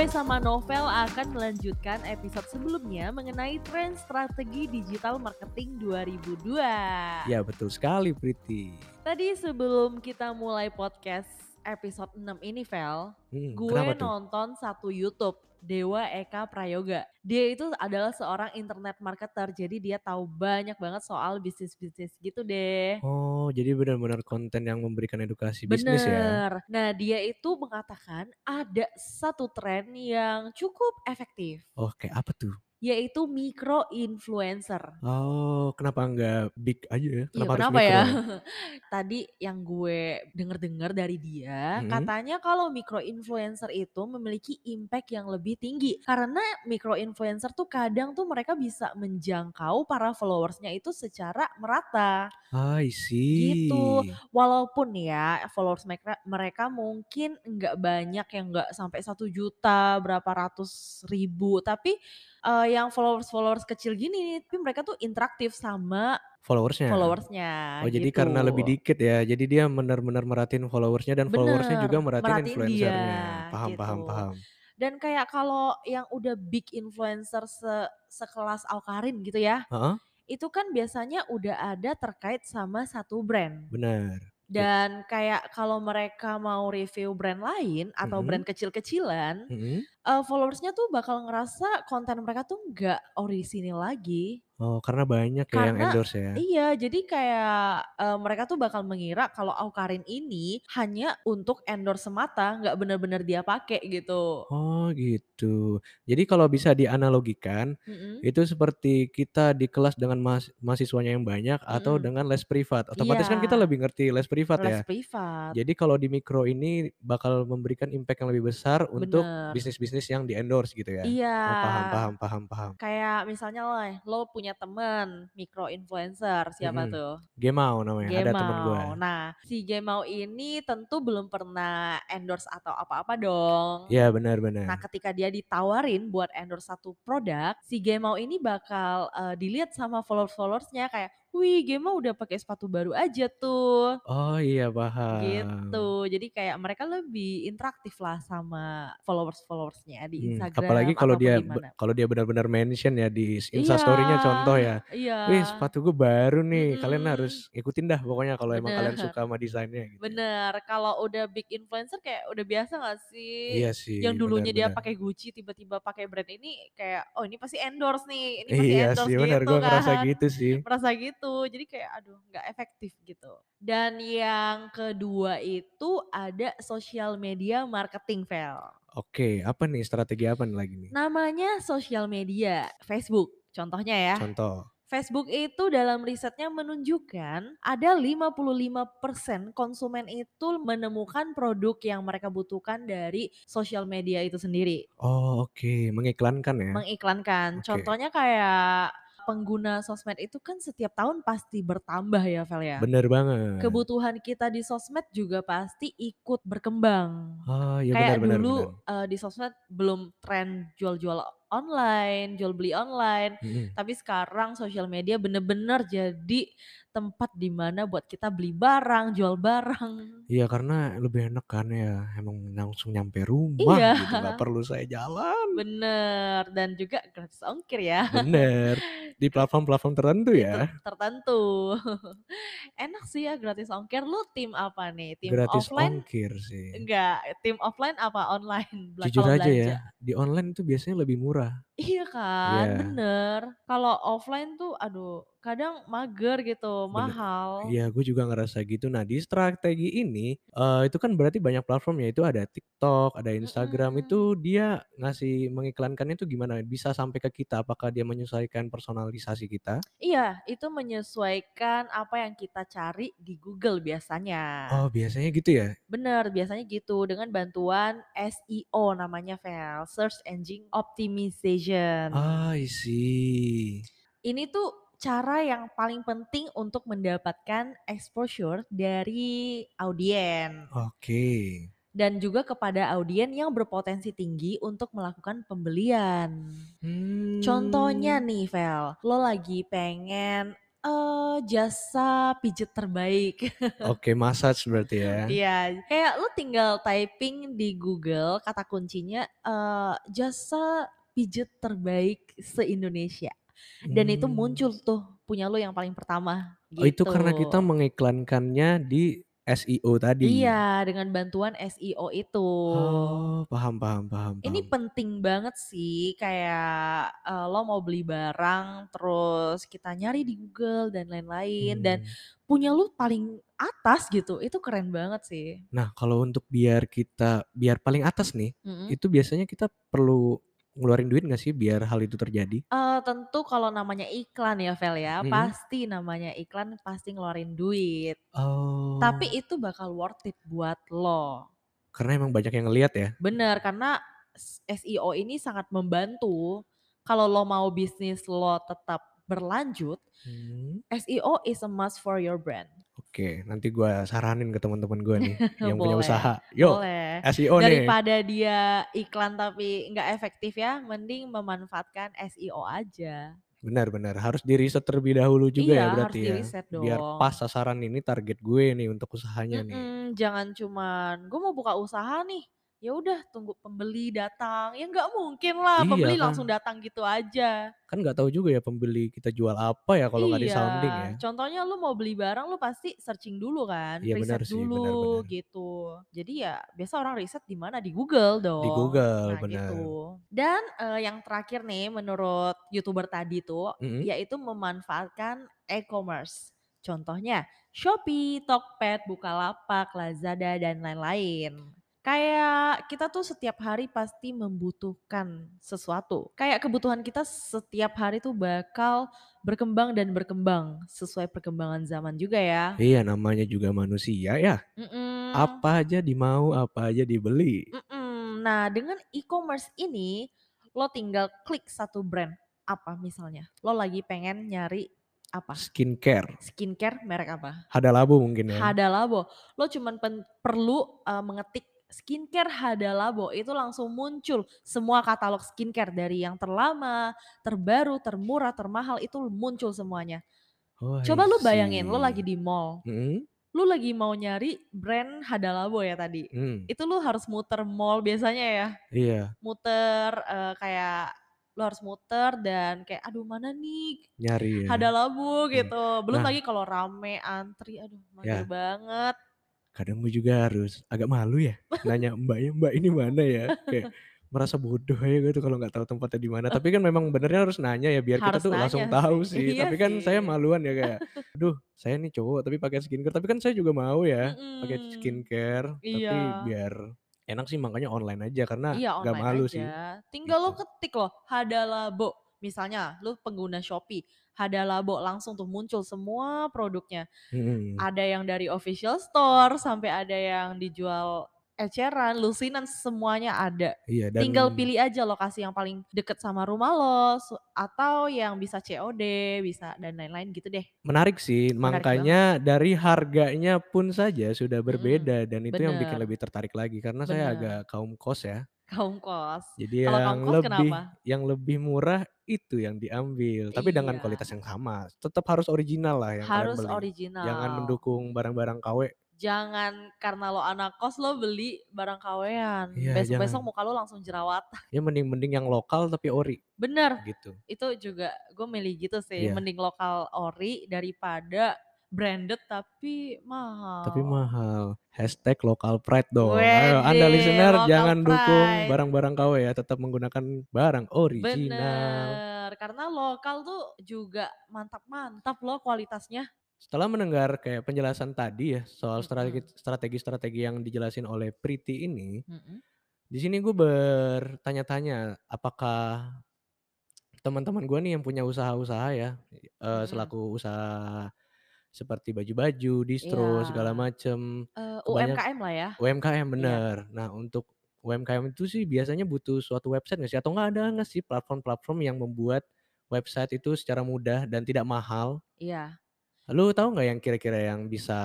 gue sama Novel akan melanjutkan episode sebelumnya mengenai tren strategi digital marketing 2002. Ya betul sekali Priti. Tadi sebelum kita mulai podcast episode 6 ini Vel, Hmm, gue nonton satu YouTube Dewa Eka Prayoga. Dia itu adalah seorang internet marketer, jadi dia tahu banyak banget soal bisnis-bisnis gitu deh. Oh, jadi benar-benar konten yang memberikan edukasi bisnis ya? Bener. Nah dia itu mengatakan ada satu tren yang cukup efektif, Oh, kayak apa tuh? Yaitu micro influencer. Oh, kenapa nggak big aja ya? Iya Kenapa harus kenapa mikro ya? ya? Tadi yang gue denger-dengar dari dia, Mhm. katanya kalau micro influencer itu memiliki impact yang lebih tinggi. Karena micro influencer tuh kadang tuh mereka bisa menjangkau para followersnya itu secara merata. I Gitu. see. Walaupun ya followers mereka, mereka mungkin nggak banyak yang nggak sampai satu juta, berapa ratus ribu. Tapi eh, yang followers-followers kecil gini, tapi mereka tuh interaktif sama Followersnya? followersnya Oh, jadi gitu. karena lebih dikit ya. Jadi dia benar-benar merhatiin followersnya dan followersnya juga merhatiin influencernya. Paham, paham, gitu. paham. Dan kayak kalau yang udah big influencer se sekelas Awkarin gitu ya, Heeh, itu kan biasanya udah ada terkait sama satu brand. benar. Tuh. Dan kayak kalau mereka mau review brand lain atau Mhm, brand kecil-kecilan, mhm. eh, followersnya tuh bakal ngerasa konten mereka tuh nggak orisinil lagi. Oh, karena banyak ya yang Karena endorse ya? iya, jadi kayak eh, mereka tuh bakal mengira kalau Awkarin ini hanya untuk endorse semata, nggak benar-benar dia pakai gitu. Oh gitu. Jadi kalau bisa dianalogikan, Mm-mm. itu seperti kita di kelas dengan mahas mahasiswanya yang banyak atau Mm-mm. dengan les privat. Otomatis kan kita Iya, lebih ngerti les privat les ya. privat, Jadi kalau di mikro ini bakal memberikan impact yang lebih besar untuk bener. bisnis-bisnis yang di-endorse gitu ya. Iya, Oh paham paham paham paham. kayak misalnya lo, lo punya temen micro influencer, siapa Mhm. tuh? Gemau namanya, ada temen. Gemau. Nah, si Gemau ini tentu belum pernah endorse atau apa-apa dong. Iya benar Nah, ketika dia ditawarin buat endorse satu produk, si Gemau ini bakal eh, dilihat sama followers-followersnya kayak, wih Gemau udah pakai sepatu baru aja tuh. Oh iya paham. Gitu. Jadi kayak mereka lebih interaktif lah sama followers-followersnya di Hmm, Instagram apalagi kalau dia kalau dia benar-benar mention ya di Iya, Instastory-nya contoh ya. iya. Wih sepatu gue baru nih, kalian Mm-mm. harus ikutin dah pokoknya kalau emang kalian Bener, suka sama desainnya gitu bener. Kalau udah big influencer kayak udah biasa gak sih? Iya sih, Yang dulunya dia benar-benar. pakai Gucci tiba-tiba pakai brand ini kayak oh ini pasti endorse nih, ini pasti Iya endorse sih benar, gitu gue ngerasa kan. gitu sih. Merasa gitu. Jadi kayak aduh nggak efektif gitu. Dan yang kedua itu ada social media marketing Vel. Oke, apa nih strategi apa nih lagi nih? Namanya social media Facebook. Contohnya ya. Contoh. Facebook itu dalam risetnya menunjukkan ada 55% konsumen itu menemukan produk yang mereka butuhkan dari sosial media itu sendiri. Oh oke, mengiklankan ya? Mengiklankan. Oke. Contohnya kayak pengguna sosmed itu kan setiap tahun pasti bertambah ya Vel ya. Bener banget. Kebutuhan kita di sosmed juga pasti ikut berkembang. Oh iya Kayak benar benar dulu eh, di sosmed belum tren jual-jual online, jual beli online. Mhm. Tapi sekarang sosial media bener-bener jadi tempat di mana buat kita beli barang, jual barang. Iya karena lebih enak kan ya, emang langsung nyampe rumah Iya, gitu, nggak perlu saya jalan. bener. Dan juga gratis ongkir ya. Bener, di platform-platform tertentu Itu ya. tertentu. Enak sih ya gratis ongkir. Lu tim apa nih? Tim Gratis offline? ongkir sih. Enggak, tim offline apa online? Jujur aja ya, belanja. di online itu biasanya lebih murah murah Iya kan, Iya. bener. Kalau offline tuh aduh kadang mager gitu, Bener. mahal. Iya, gue juga ngerasa gitu. Nah, di strategi ini, eee, itu kan berarti banyak platform ya, itu ada TikTok, ada Instagram, Mm-mm. itu dia ngasih mengiklankannya itu gimana? Bisa sampai ke kita, apakah dia menyesuaikan personalisasi kita? Iya, itu menyesuaikan apa yang kita cari di Google biasanya. Oh, biasanya gitu ya? Bener, biasanya gitu dengan bantuan SEO namanya Vel, Search Engine Optimization. I see. Ini tuh cara yang paling penting untuk mendapatkan exposure dari audien. Oke. dan juga kepada audien yang berpotensi tinggi untuk melakukan pembelian. Contohnya Mmm. nih Vel, lo lagi pengen Eee, jasa pijet terbaik. Oke, massage berarti ya? Iya, kayak lu tinggal typing di Google kata kuncinya, eee, jasa pijet terbaik se-Indonesia, dan itu Mmm. muncul tuh punya lu yang paling pertama, Oh, itu gitu. karena kita mengiklankannya di SEO Iya, tadi? dengan bantuan SEO itu. Oh, paham paham paham Ini paham. penting banget sih, kayak, eee, lo mau beli barang, terus kita nyari di Google dan lain-lain, dan Mmm. punya lu paling atas gitu, itu keren banget sih. Nah, kalau untuk biar kita biar paling atas nih, Mhm. itu biasanya kita perlu ngeluarin duit nggak sih biar hal itu terjadi? Eee, tentu kalau namanya iklan ya, Fel, ya, Mhm. pasti namanya iklan pasti ngeluarin duit. Tapi Oh. itu bakal worth it buat lo. Karena emang banyak yang ngelihat ya? Bener, karena SEO ini sangat membantu kalau lo mau bisnis lo tetap berlanjut, Mmm. SEO is a must for your brand. Oke, nanti gua saranin ke temen-temen gua nih yang punya Boleh usaha, "Yuk, boleh. SEO nih!" Daripada dia iklan tapi nggak efektif ya, mending memanfaatkan SEO aja. Benar benar, harus di-riset terlebih dahulu juga Iya, ya harus berarti ya? di-riset Biar pas dong. sasaran ini target gue nih untuk usahanya nih. Mhm, jangan cuman, "Gue mau buka usaha nih," ya udah tunggu pembeli datang, ya nggak mungkin lah Iya pembeli langsung kan? datang gitu aja. Kan nggak tahu juga ya pembeli kita jual apa ya kalau nggak Iya, di-sounding ya? contohnya lu mau beli barang lu pasti searching dulu kan, Iya benar riset sih, benar dulu benar. gitu. Jadi ya biasa orang riset di mana, di Google Di dong. Google, Nah bener. gitu. Dan, eee, yang terakhir nih menurut YouTuber tadi tuh, Mhm. yaitu memanfaatkan e-commerce. Contohnya Shopee, Tokped, Bukalapak, Lazada, dan lain-lain. Kayak kita tuh setiap hari pasti membutuhkan sesuatu, kayak kebutuhan kita setiap hari tuh bakal berkembang dan berkembang, sesuai perkembangan zaman juga ya. Iya, namanya juga manusia ya, Mhm. apa aja dimau, apa aja dibeli. Mhm. Nah, dengan e-commerce ini, lo tinggal klik satu brand, apa misalnya, lo lagi pengen nyari apa? Skincare. Skincare merek apa? Hada Labo mungkin ya? Hada Labo. Lo cuman pen perlu, eee, mengetik skincare Hada Labo, itu langsung muncul semua katalog skincare dari yang terlama, terbaru, termurah, termahal, itu muncul semuanya. Oh, Coba lu bayangin lo lagi di mall, Mhm. lu lagi mau nyari brand Hada Labo ya tadi, Mmm. itu lu harus muter mall biasanya ya, Iya. muter, eee, kayak lo harus muter dan kayak, "Aduh mana nih Nyari ya? Hada Labo?" Mmm. Gitu. Belum Nah lagi kalau rame antri, aduh mager Ya. banget. Kadang gue juga harus agak malu ya nanya Mbaknya, "Mbak ini mana ya?" Kayak merasa bodoh aja gitu kalau nggak tahu tempatnya di mana. Tapi kan memang benernya harus nanya ya biar kita Harus tuh langsung nanya tahu sih. sih. Iya Tapi kan saya sih. maluan ya kayak, "Aduh saya nih cowok tapi pakai skincare," tapi kan saya juga mau ya pakai Mhm. skincare, Iya. tapi biar enak sih makanya online aja karena Iya online malu sih, aja. Tinggal lo gitu. ketik loh, Hada Labo. Misalnya lu pengguna Shopee, Hada Labo, langsung tuh muncul semua produknya. Mhm. Ada yang dari official store, sampai ada yang dijual eceran, lusinan, semuanya ada. Iya dan Tinggal pilih aja lokasi yang paling deket sama rumah lo, atau yang bisa COD, bisa dan lain-lain gitu deh. Menarik sih, Menarik banget. makanya dari harganya pun saja sudah Mhm. berbeda dan itu yang bikin Bener. lebih tertarik lagi karena saya Bener. agak kaum kos ya. Kaum kos. Jadi Kalau yang kos lebih kenapa? yang lebih murah itu yang diambil, tapi dengan Iya. kualitas yang sama. Tetap harus original lah yang Harus beli. Jangan original. mendukung barang-barang KW. Jangan karena lo anak kos lo beli barang KW-an, Iya besok-besok jangan. muka lo langsung jerawatan. Ya mending mending yang lokal tapi ori, Bener, gitu. itu juga gue milih gitu sih, Iya. mending lokal ori daripada branded tapi Tapi mahal. mahal. #lokalpride dong. Ayo Anda listener jangan dukung pride. barang-barang KW ya, tetap menggunakan barang original. Bener, karena lokal tuh juga mantap-mantap loh kualitasnya. Setelah mendengar kayak penjelasan tadi ya, soal strategi strategi-strategi yang dijelasin oleh Prity ini, Mhm. di sini gue bertanya-tanya, apakah teman-teman gue nih yang punya usaha-usaha ya, Mhm. selaku usaha seperti baju-baju, distro, segala macem, Eee, kebanyak UMKM lah ya. UMKM, Iya. bener. Nah untuk UMKM itu sih biasanya butuh suatu website nggak sih? Atau nggak ada nggak sih platform-platform yang membuat website itu secara mudah dan tidak mahal? Iya. Lu tahu nggak yang kira-kira yang bisa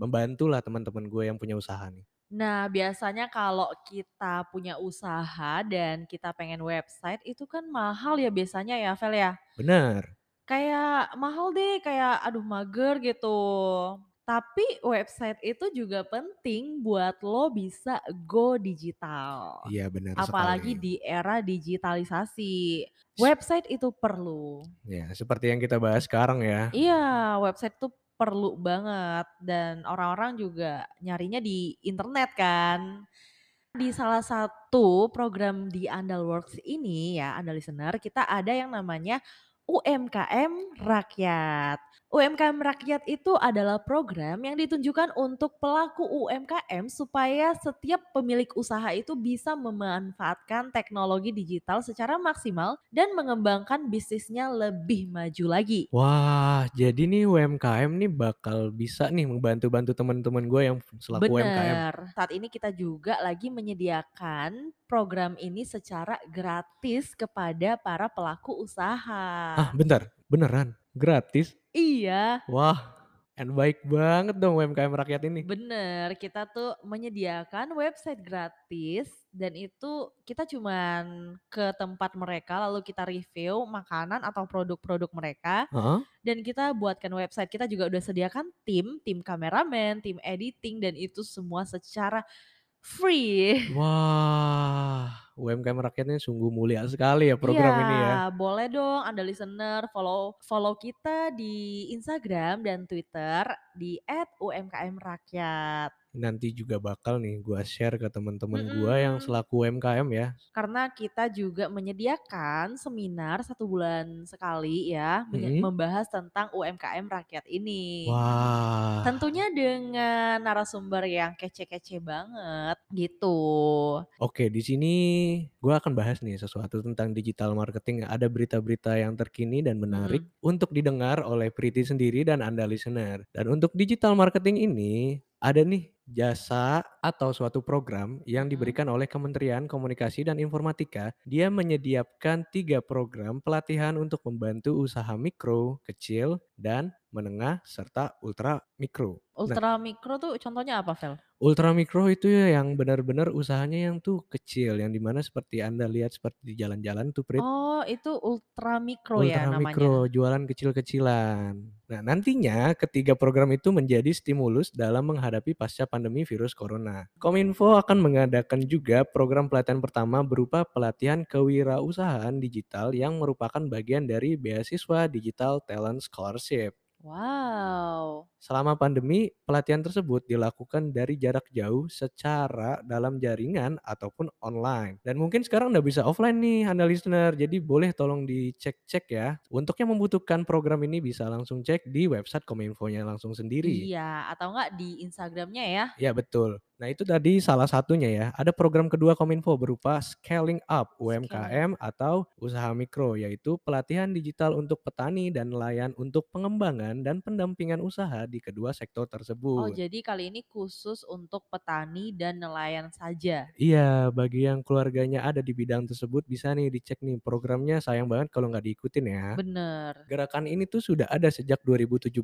membantu lah teman-teman gue yang punya usaha nih? Nah, biasanya kalau kita punya usaha dan kita pengen website itu kan mahal ya biasanya ya, Fel, ya? Bener. Kayak mahal deh, kayak aduh mager gitu. Tapi website itu juga penting buat lo bisa go digital. Iya benar sekali. Apalagi di era digitalisasi. Website itu perlu. Ya, seperti yang kita bahas sekarang ya. Iya, website tuh perlu banget dan orang-orang juga nyarinya di internet kan. Di salah satu program di Andalworks ini ya, Anda listener, kita ada yang namanya UMKM Rakyat. UMKM Rakyat itu adalah program yang ditunjukkan untuk pelaku UMKM supaya setiap pemilik usaha itu bisa memanfaatkan teknologi digital secara maksimal dan mengembangkan bisnisnya lebih maju lagi. Wah, jadi nih UMKM nih bakal bisa nih membantu-bantu teman-teman gue yang selaku UMKM. Bener, saat ini kita juga lagi menyediakan program ini secara gratis kepada para pelaku Ah, usaha. bentar, beneran? Gratis? Iya, Wah, and baik banget dong UMKM rakyat ini. bener. Kita tuh menyediakan website gratis dan itu kita cuman ke tempat mereka lalu kita review makanan atau produk-produk mereka Heeh. dan kita buatkan website. Kita juga udah sediakan tim, tim kameramen, tim editing dan itu semua secara free. Wah, UMKM rakyat ini sungguh mulia sekali ya Iya, program ini ya. boleh dong Anda listener follow follow kita di Instagram dan Twitter di @umkmrakyat. Nanti juga bakal nih gua share ke teman-teman gua yang Mhm, selaku UMKM ya. karena kita juga menyediakan seminar satu bulan sekali ya, Mhm. membahas tentang UMKM rakyat ini. Wah. Tentunya dengan narasumber yang kece-kece banget, gitu. Oke, di sini gua akan bahas nih sesuatu tentang digital marketing. Ada berita-berita yang terkini dan menarik Mhm, untuk didengar oleh Priti sendiri dan Anda listener. Dan untuk digital marketing ini ada nih jasa atau suatu program yang mhm. diberikan oleh Kementerian Komunikasi dan Informatika. Dia menyediakan tiga program pelatihan untuk membantu usaha mikro, kecil, dan menengah serta ultra mikro. Nah, Ultra mikro tuh contohnya apa, Vel? Ultra mikro itu ya yang benar-benar usahanya yang tuh kecil, yang di mana seperti Anda lihat seperti di jalan-jalan tuh Prit, Oh, itu ultra mikro ya ultra namanya? mikro, jualan kecil-kecilan. Nah, nantinya ketiga program itu menjadi stimulus dalam menghadapi pasca pandemi virus corona. Kominfo akan mengadakan juga program pelatihan pertama berupa pelatihan kewirausahaan digital yang merupakan bagian dari beasiswa Digital Talent Scholarship. Wow, Selama pandemi, pelatihan tersebut dilakukan dari jarak jauh secara dalam jaringan ataupun online. Dan mungkin sekarang udah bisa offline nih Anda listener, jadi boleh tolong dicek-cek ya. Untuk yang membutuhkan program ini bisa langsung cek di website Kominfo-nya langsung sendiri. iya atau enggak di Instagramnya ya? Ya betul. Nah itu tadi salah satunya ya. Ada program kedua Kominfo berupa Scaling Up Scaling. UMKM atau usaha mikro, yaitu pelatihan digital untuk petani dan nelayan untuk pengembangan dan pendampingan usaha di kedua sektor Oh, tersebut. jadi kali ini khusus untuk petani dan nelayan saja? Iya, bagi yang keluarganya ada di bidang tersebut bisa nih dicek nih programnya sayang banget kalau nggak diikutin ya. Bener. Gerakan ini tuh sudah ada sejak 2017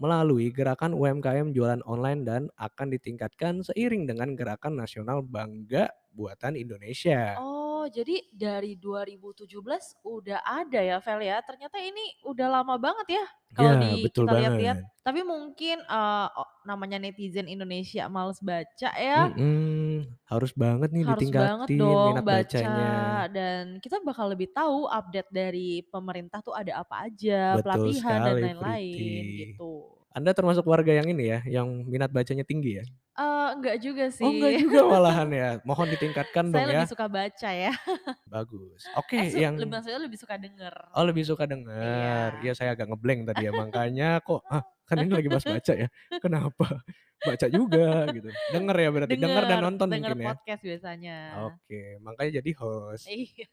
melalui gerakan UMKM jualan online dan akan ditingkatkan seiring dengan gerakan nasional Bangga Buatan Indonesia. Oh, jadi dari 2017 udah ada ya, Vel, ya? Ternyata ini udah lama banget ya kalau Iya, di betul kita lihat-lihat. banget. Tapi mungkin, eee, o namanya netizen Indonesia males baca ya, Mhm, harus banget nih harus banget ditingkatin dong minat baca bacanya. dan kita bakal lebih tahu update dari pemerintah tuh ada apa aja, Betul pelatihan dan sekali, lain-lain Priti. gitu. Anda termasuk warga yang ini ya, yang minat bacanya tinggi ya? Eee, enggak juga Oh, enggak sih. juga malahan ya? Mohon ditingkatkan Saya dong lebih ya. suka baca ya. Bagus. Oke, Eh, su lebih yang maksudnya lebih suka denger. oh lebih suka denger. Iya. Iya saya agak nge tadi ya, makanya kok, "Hah, kan ini lagi bahas baca ya? Kenapa? Baca juga," gitu. Denger ya berarti, denger dan nonton denger mungkin ya? podcast biasanya. Oke, makanya jadi host. Iya.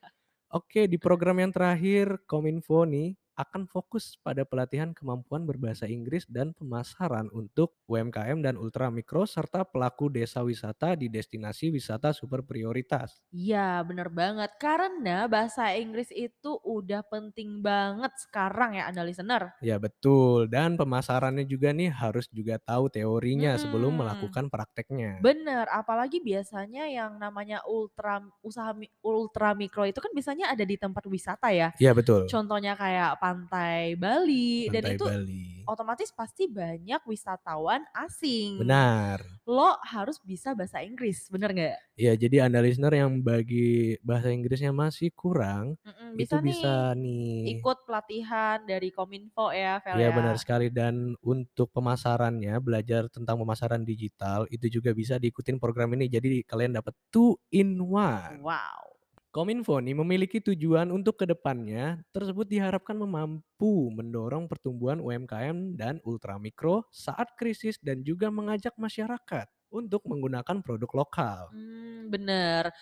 Oke, di program yang terakhir Kominfo nih akan fokus pada pelatihan kemampuan berbahasa Inggris dan pemasaran untuk UMKM dan ultra mikro serta pelaku desa wisata di destinasi wisata super prioritas. Iya, bener banget. Karena bahasa Inggris itu udah penting banget sekarang ya Anda listener. Ya betul, dan pemasarannya juga nih harus juga tahu teorinya sebelum Mhm. melakukan prakteknya. Bener, apalagi biasanya yang namanya ultra usaha ultra mikro itu kan biasanya ada di tempat wisata ya. Iya betul. Contohnya kayak pantai Bali dan Pantai itu Bali. otomatis pasti banyak wisatawan asing. Benar. Lo harus bisa bahasa Inggris, bener nggak? Iya, jadi Anda listener yang bagi bahasa Inggrisnya masih kurang, Mhm, itu bisa bisa nih nih ikut pelatihan dari Kominfo ya, Vel Iya, benar ya. sekali dan untuk pemasarannya, belajar tentang pemasaran digital itu juga bisa diikutin program ini. Jadi kalian dapat two in one. Wow. Kominfo nih memiliki tujuan untuk ke depannya tersebut diharapkan mampu mendorong pertumbuhan UMKM dan ultramikro saat krisis dan juga mengajak masyarakat untuk menggunakan produk lokal. Mmm, bener.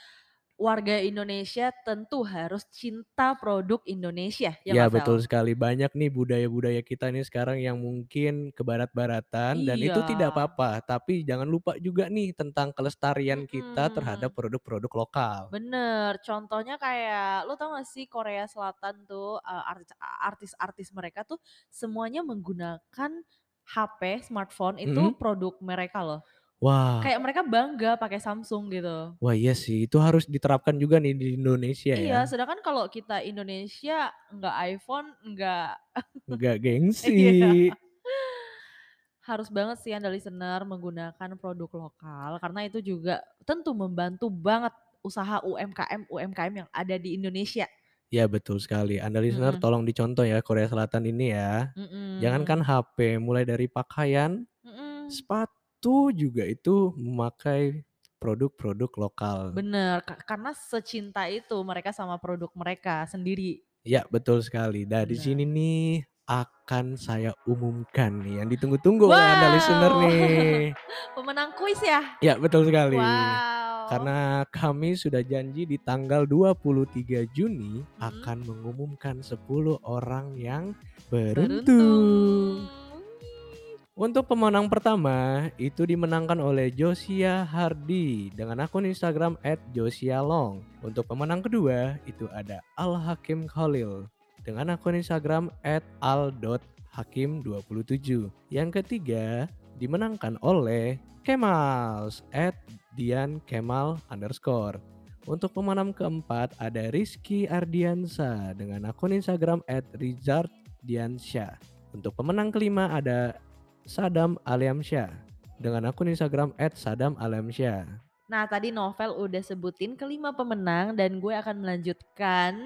Warga Indonesia tentu harus cinta produk Indonesia, ya Ya betul sekali. Banyak nih budaya-budaya kita nih sekarang yang mungkin ke barat-baratan dan itu Iya. tidak apa-apa, tapi jangan lupa juga nih tentang kelestarian kita terhadap produk-produk lokal. Bener, contohnya kayak lu tau gak sih Korea Selatan tuh, artis-artis mereka tuh semuanya menggunakan HP, smartphone itu Mhm. produk mereka loh. Wah Kayak mereka bangga pakai Samsung gitu. wah iya sih, itu harus diterapkan juga nih di Indonesia ya. Iya, sedangkan kalau kita Indonesia nggak iPhone, nggak Nggak gengsi. iya. Harus banget sih Anda listener menggunakan produk lokal karena itu juga tentu membantu banget usaha UMKM-UMKM yang ada di Indonesia. Ya betul sekali. Anda listener Mhm tolong dicontoh ya Korea Selatan ini ya. Jangankan mhm HP, mulai dari pakaian, mhm. sepatu juga itu memakai produk-produk lokal. Bener, ka karena secinta itu mereka sama produk mereka sendiri. Ya, betul sekali. Nah, di sini nih akan saya umumkan nih yang ditunggu-tunggu oleh Anda listener Wow, nih. pemenang kuis ya? Ya, betul sekali. Wow. Karena kami sudah janji di tanggal 23 Juni Mhm. akan mengumumkan 10 orang yang beruntung. Beruntung. Untuk pemenang pertama itu dimenangkan oleh Josia Hardi dengan akun Instagram @josialong. Untuk pemenang kedua itu ada Al Hakim Khalil dengan akun Instagram @al.hakim27. Yang ketiga dimenangkan oleh Kemals underscore. Untuk pemenang keempat ada Rizky Ardiansa dengan akun Instagram @rizarddiansyah. Untuk pemenang kelima ada Sadam Alyamsyah dengan akun Instagram @sadamalyamsyah. Nah, tadi Novel udah sebutin kelima pemenang dan gue akan melanjutkan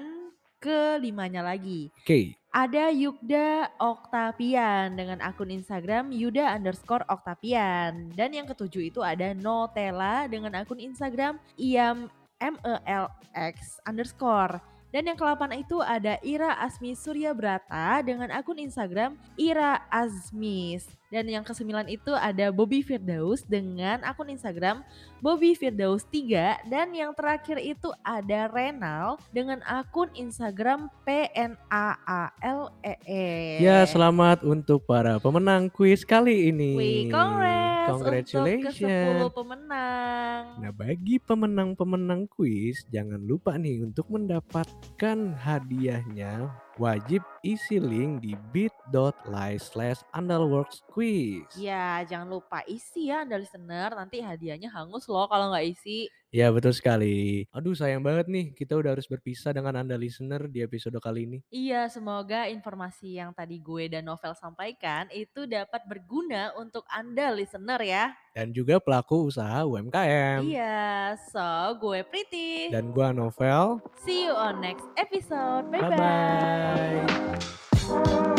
kelimanya lagi. Oke, Ada Yukda Oktavian dengan akun Instagram Yuda underscore Oktavian. Dan yang ketujuh itu ada Notella dengan akun Instagram Iam MELX underscore. Dan yang ke-8 itu ada Ira Asmi Surya Brata dengan akun Instagram Ira Azmis. Dan yang ke-9 itu ada Bobby Firdaus dengan akun Instagram Bobby Firdaus 3 dan yang terakhir itu ada Renal dengan akun Instagram PNAALEE. ya selamat untuk para pemenang kuis kali ini. Wih, congrats untuk Congratulations. ke-10 pemenang. Nah, bagi pemenang-pemenang kuis, jangan lupa nih untuk mendapatkan hadiahnya wajib isi link di bit.ly slash underworks quiz. Ya, jangan lupa isi ya Anda listener, nanti hadiahnya hangus loh kalau nggak isi. Ya betul sekali. Aduh sayang banget nih kita udah harus berpisah dengan Anda listener di episode kali ini. Iya, semoga informasi yang tadi gue dan Novel sampaikan itu dapat berguna untuk Anda listener ya. Dan juga pelaku usaha UMKM. Iya, so gue Priti. Dan gua Novel. See you on next episode. Bye-bye. Bye-bye.